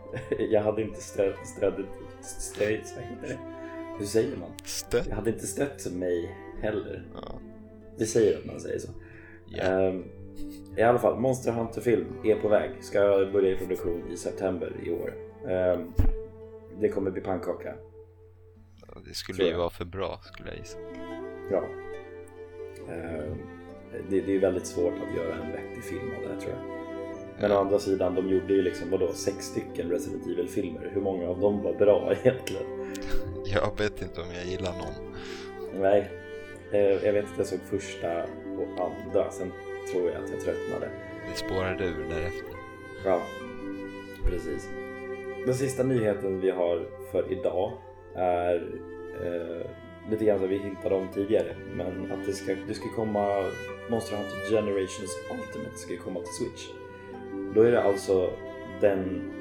Jag hade inte stött, vad heter det? Hur säger man? Stöd? Jag hade inte stött mig heller. Ja. Det säger att man säger så. Ja. Ehm, I alla fall, Monster Hunter-film är på väg. Ska börja i produktion i september i år. Ehm, det kommer bli pannkaka. Det skulle ju vara för bra skulle jag gissa. Ja. Ehm, det, det är väldigt svårt att göra en vettig film av det här tror jag. Men å andra sidan, de gjorde ju liksom vadå, sex stycken Resident Evil-filmer. Hur många av dem var bra egentligen? Jag vet inte om jag gillar någon. Nej, eh, jag vet att jag såg första och andra. Sen tror jag att jag tröttnade. Det spårade ur därefter. Ja, precis. Den sista nyheten vi har för idag är eh, lite grann som vi hintade om tidigare. Men att det ska, det ska komma Monster Hunter Generations Ultimate ska komma till Switch. Då är det alltså den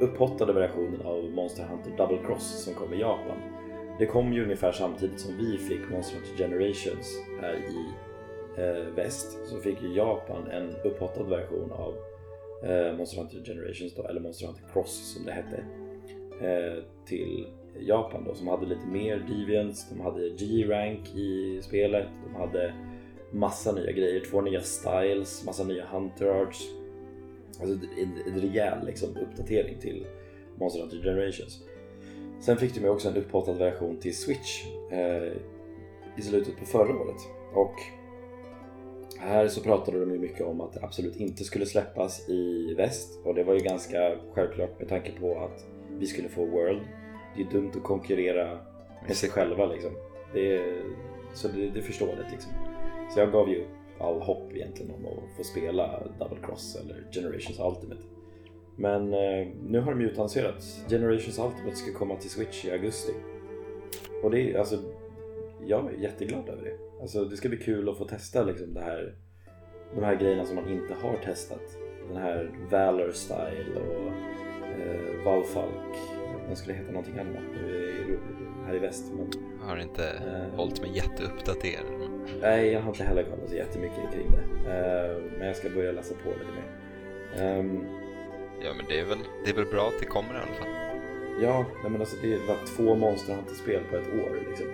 upphottade versionen av Monster Hunter Double Cross som kom i Japan. Det kom ju ungefär samtidigt som vi fick Monster Hunter Generations här i eh, väst. Så fick ju Japan en upphottad version av eh, Monster Hunter Generations då, eller Monster Hunter Cross som det hette. Eh, till Japan då som hade lite mer Deviants, de hade G-rank i spelet, de hade massa nya grejer, två nya styles, massa nya Hunter Arts. Alltså en, en rejäl liksom, uppdatering till Monster Hunter Generations. Sen fick de ju också en upphottad version till Switch eh, i slutet på förra året. Och här så pratade de ju mycket om att det absolut inte skulle släppas i väst och det var ju ganska självklart med tanke på att vi skulle få World. Det är dumt att konkurrera med sig själva liksom. Det är, så det, det är förståeligt liksom. Så jag gav ju upp all hopp egentligen om att få spela Double Cross eller Generations Ultimate. Men eh, nu har de ju utannonserat Generations Ultimate ska komma till Switch i augusti. Och det är alltså, jag är jätteglad över det. Alltså det ska bli kul att få testa liksom det här, de här grejerna som man inte har testat. Den här Valor Style och eh, Valfalk. Den skulle heta någonting annat i- här i väst. Men, Jag har inte Eh. hållit mig jätteuppdaterad. nej, jag har inte heller kollat så jättemycket kring det. Eh, men jag ska börja läsa på lite mer. Ehm, Ja men det är väl, det är väl bra att det kommer i alla fall. ja, men alltså det var två Monster Hunter-spel på ett år liksom.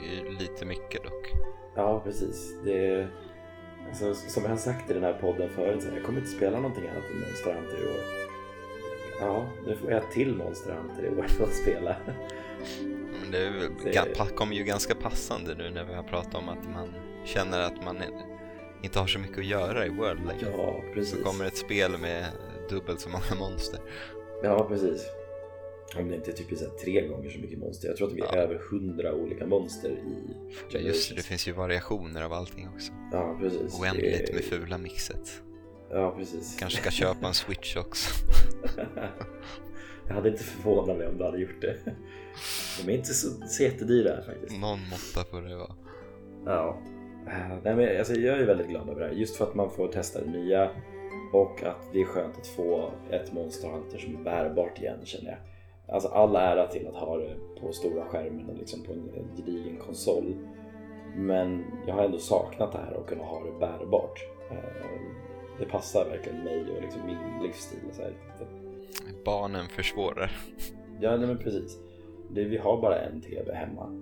Det är ju lite mycket dock. Ja, precis. Det, alltså, som jag har sagt i den här podden förut, så här, jag kommer inte spela någonting annat än Monster Hunter i år. Ja, nu får jag ett till Monster Hunter i år att spela. Men det Det- kommer ju ganska passande nu när vi har pratat om att man känner att man inte har så mycket att göra i World längre. Ja, Så precis. kommer ett spel med dubbelt så många monster. Ja, precis. Om det inte är typ så tre gånger så mycket monster. Jag tror att det är Ja. över hundra olika monster i Ja, just det, det finns ju variationer av allting också. Ja, precis. Oändligt Det- med fula mixet. Ja, precis. Kanske ska köpa en switch också. jag hade inte förvånat mig om du hade gjort det. De är inte så, så jättedyra faktiskt. Någon måtta får det vara. Ja. Eh, Nej, men alltså, jag är väldigt glad över det här. Just för att man får testa det nya och att det är skönt att få ett Monster Hunter som är bärbart igen känner jag. Alltså all ära till att ha det på stora skärmen och liksom på en, en gedigen konsol. Men jag har ändå saknat det här och kunna ha det bärbart. Det passar verkligen mig och liksom min livsstil. Så här. Barnen försvårar. Ja, nej, men precis. Det, vi har bara en TV hemma.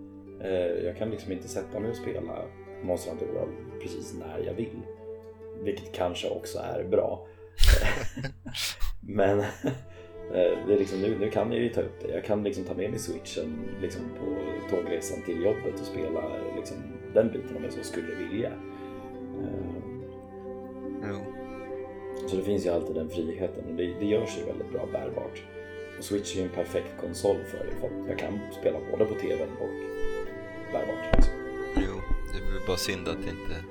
Eh, jag kan liksom inte sätta mig och spela Monster Hunter World precis när jag vill. Vilket kanske också är bra. men eh, det är liksom, nu, nu kan jag ju ta upp det. Jag kan liksom ta med mig switchen liksom på tågresan till jobbet och spela liksom den biten om jag så skulle vilja. Jo. Så det finns ju alltid den friheten och det, det görs ju väldigt bra bärbart. Och Switch är ju en perfekt konsol för det för att jag kan spela både på TVn och bärbart. Liksom. Jo, det är bara synd att det inte...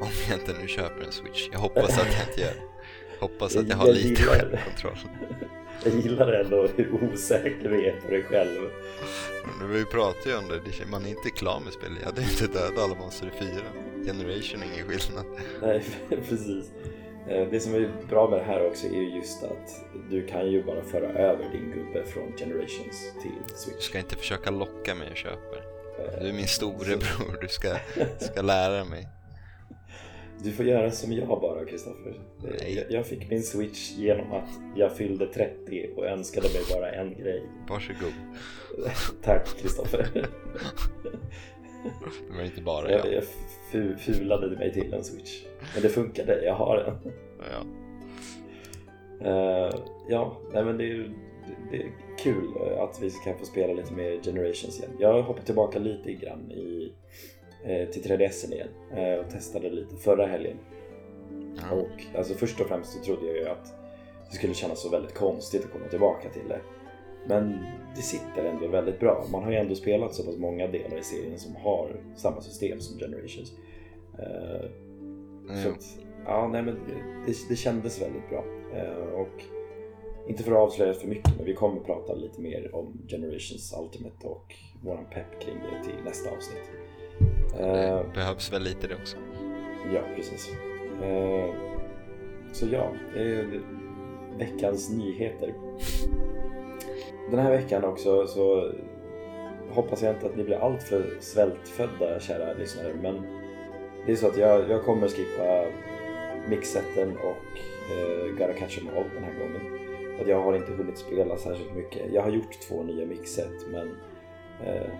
Om jag inte nu köper en switch. Jag hoppas att jag inte gör. Hoppas att jag har Jag lite självkontroll. Jag gillar ändå hur osäker du är på dig själv. Men vi pratade ju om det, det- man är inte klar med spelet. Jag hade inte dödat alla monster i fyra. Generation är ingen skillnad. Nej, precis. Eh, Det som är bra med det här också är ju just att du kan ju bara föra över din gubbe från Generations till Du Switch. ska inte försöka locka mig att köpa. Eh, Du är min storebror, du ska, ska lära mig. Du får göra som jag bara, Kristoffer. Jag- Jag fick min Switch genom att jag fyllde 30 och önskade mig bara en grej. Varsågod. Tack, Kristoffer. Var inte bara jag. jag. Jag fu- fulade mig till en switch. Men det funkade, jag har en. Ja. Eh, ja, nej men det är, det är kul eh, att vi kan få spela lite mer Generations igen. Jag hoppat tillbaka lite grann i, eh, till 3DS igen och testade lite förra helgen. Ja. Och alltså först och främst så trodde jag ju att det skulle kännas så väldigt konstigt att komma tillbaka till det. Men det sitter ändå väldigt bra. Man har ju ändå spelat så pass många delar i serien som har samma system som Generations. Eh, så Mm. att, ja, nej, men det, det kändes väldigt bra. Eh, och inte för att avslöja för mycket, men vi kommer prata lite mer om Generations Ultimate och våran pepp kring det till nästa avsnitt. Eh, Det behövs väl lite det också. Ja, precis. Eh, så ja, veckans nyheter. Den här veckan också så hoppas jag inte att ni blir alltför svältfödda kära lyssnare men det är så att jag, jag kommer skippa mixetten och eh, Gotta Catch 'em All den här gången. Att jag har inte hunnit spela särskilt mycket. Jag har gjort två nya mixet men eh,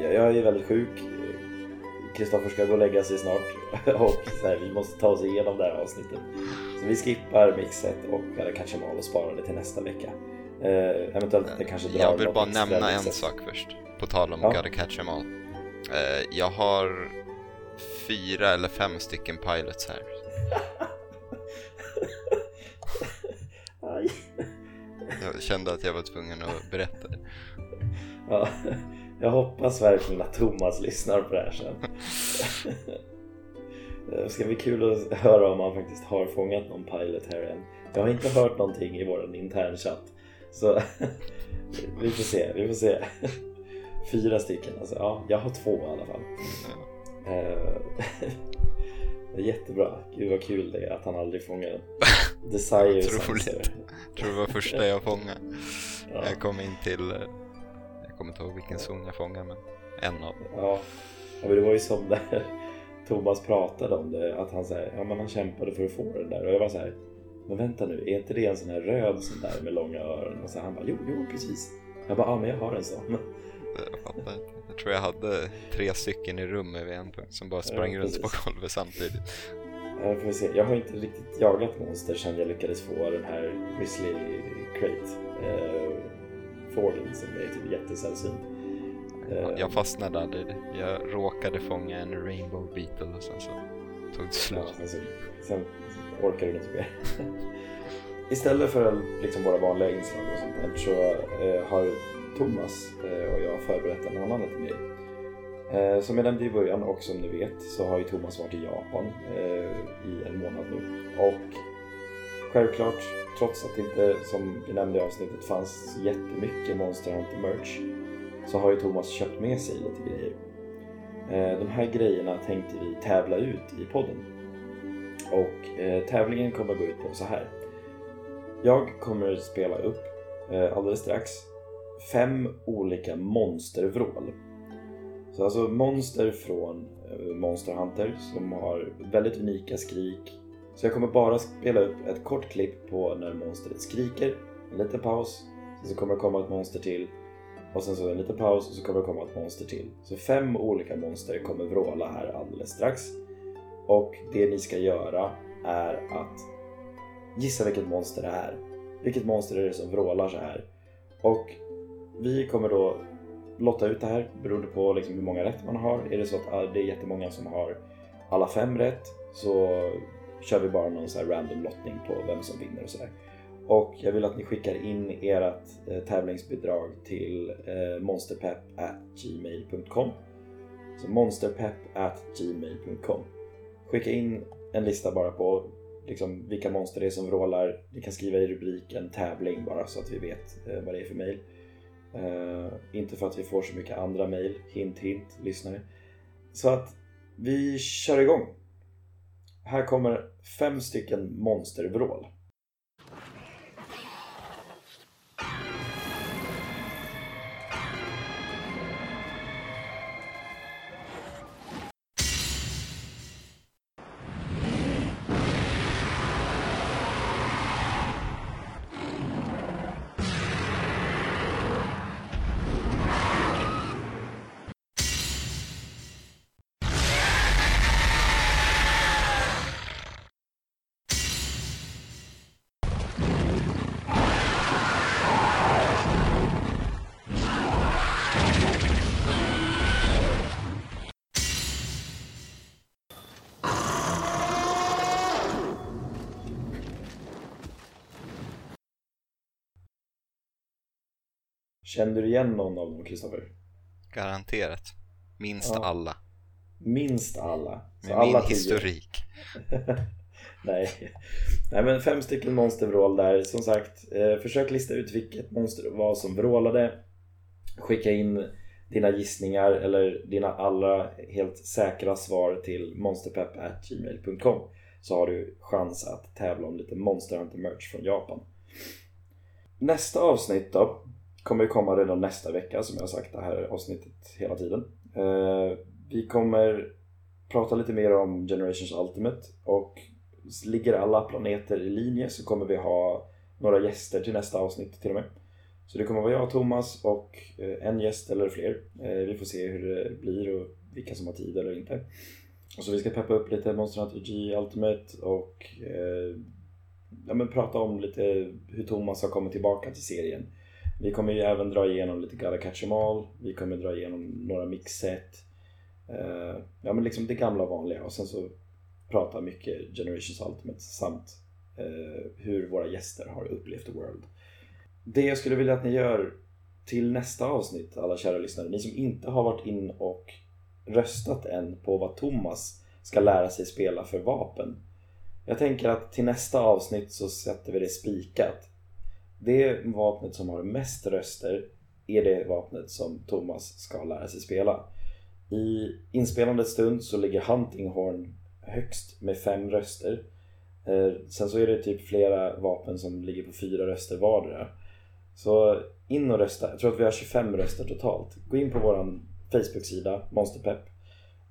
jag, jag är väldigt sjuk. Kristoffer ska gå och lägga sig snart och så här, vi måste ta oss igenom det här avsnittet. Så vi skippar mixet och Gotta Catch 'em All och sparar det till nästa vecka. Eh, eventuellt det kanske drar Jag vill bara nämna en sak först. På tal om Ja. Gotta Catch 'em All. Eh, jag har fyra eller fem stycken pilots här. Jag kände att jag var tvungen att berätta det. Ja, jag hoppas verkligen att Thomas lyssnar på det här sen. Det ska bli kul att höra om han faktiskt har fångat någon pilot här än. Jag har inte hört någonting i vår internchatt. Så vi får se, vi får se. Fyra stycken alltså. Ja, jag har två i alla fall. Eh, jättebra. Gud vad kul det är att han aldrig fångar en. Desire Otroligt. tror det var första jag fångade. Ja. Jag kom in till... eh, Jag kommer inte ihåg vilken zon jag fångade, men en av dem. Ja, ja men det var ju som där Thomas pratade om det, att han, så här, ja, men han kämpade för att få den där och jag var så här, men vänta nu, är inte det en sån här röd sån där med långa öron? Och så han bara, jo, jo precis. Jag bara, ja men jag har en sån. Jag fattar inte. Jag tror jag hade tre stycken i rummet vid en punkt som bara sprang Ja, runt på golvet samtidigt. Ja, får se. Jag har inte riktigt jagat monster sedan jag lyckades få den här Grizzly Crate. Eh, Forden som är typ jättesällsynt. Eh, Jag fastnade aldrig. Jag råkade fånga en Rainbow Beetle och sen så tog det slut. Ja, sen, sen orkar du inte mer. Istället för liksom våra vanliga inslag och sånt där så eh, har Thomas eh, och jag förberett en annan liten grej. Eh, som jag nämnde i början och som ni vet så har ju Thomas varit i Japan eh, i en månad nu. Och självklart, trots att det inte som vi nämnde i avsnittet fanns jättemycket Monster Hunter merch så har ju Thomas köpt med sig lite grejer. Eh, de här grejerna tänkte vi tävla ut i podden. Och eh, tävlingen kommer gå ut på så här. Jag kommer spela upp eh, alldeles strax fem olika monstervrål. Så alltså monster från eh, Monster Hunter som har väldigt unika skrik. Så jag kommer bara spela upp ett kort klipp på när monstret skriker, en liten paus, sen så kommer det komma ett monster till och sen så en liten paus och så kommer det komma ett monster till. Så fem olika monster kommer vråla här alldeles strax. Och det ni ska göra är att gissa vilket monster det är. Vilket monster är det som vrålar så här? Och vi kommer då lotta ut det här beroende på liksom hur många rätt man har. Är det så att ah, det är jättemånga som har alla fem rätt så kör vi bara någon så här random lottning på vem som vinner och sådär. Och jag vill att ni skickar in ert eh, tävlingsbidrag till eh, monsterpepp@gmail.com. Så monsterpepp@gmail.com. Skicka in en lista bara på liksom, vilka monster det är som vrålar. Ni kan skriva i rubriken tävling bara så att vi vet eh, vad det är för mail. Eh, inte för att vi får så mycket andra mail, hint hint lyssnare. Så att vi kör igång. Här kommer fem stycken monstervrål. Kände du igen någon av dem, Kristoffer? Garanterat. Minst Ja. alla. Minst alla. Så Med alla min tio. historik. Nej. Nej men fem stycken monstervrål där. Som sagt, eh, försök lista ut vilket monster det var som vrålade. Skicka in dina gissningar eller dina allra helt säkra svar till monsterpepp.gmail.com så har du chans att tävla om lite Monster Hunter merch från Japan. Nästa avsnitt då kommer komma redan nästa vecka som jag har sagt det här avsnittet hela tiden. Eh, vi kommer prata lite mer om Generations Ultimate och ligger alla planeter i linje så kommer vi ha några gäster till nästa avsnitt till och med. Så det kommer vara jag, Thomas och eh, en gäst eller fler. Eh, vi får se hur det blir och vilka som har tid eller inte. Och så vi ska peppa upp lite Monster Hunter G Ultimate och eh, ja, men prata om lite hur Thomas har kommit tillbaka till serien. Vi kommer ju även dra igenom lite Gotta Catch 'em All. Vi kommer dra igenom några mixset. Eh, ja men liksom det gamla vanliga och sen så prata mycket Generations Ultimate samt eh, hur våra gäster har upplevt The World. Det jag skulle vilja att ni gör till nästa avsnitt, alla kära lyssnare, ni som inte har varit in och röstat än på vad Thomas ska lära sig spela för vapen. Jag tänker att till nästa avsnitt så sätter vi det spikat. Det vapnet som har mest röster är det vapnet som Thomas ska lära sig spela. I inspelande stund så ligger Hunting Horn högst med fem röster. Eh, sen så är det typ flera vapen som ligger på fyra röster vardera. Så in och rösta. Jag tror att vi har 25 röster totalt. Gå in på vår Facebook-sida, Monsterpepp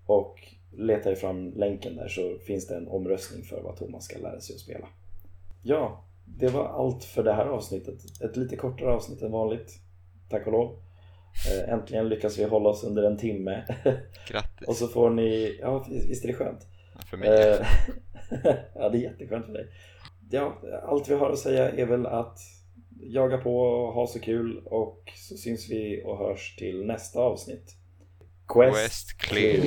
och leta er fram länken där så finns det en omröstning för vad Thomas ska lära sig att spela. Ja, det var allt för det här avsnittet. Ett lite kortare avsnitt än vanligt. Tack och lov. Eh, Äntligen lyckas vi hålla oss under en timme. Grattis. och så får ni, ja visst är det skönt? För mig. Eh, ja, det är jätteskönt för dig. Ja, allt vi har att säga är väl att jaga på och ha så kul och så syns vi och hörs till nästa avsnitt. Quest clear.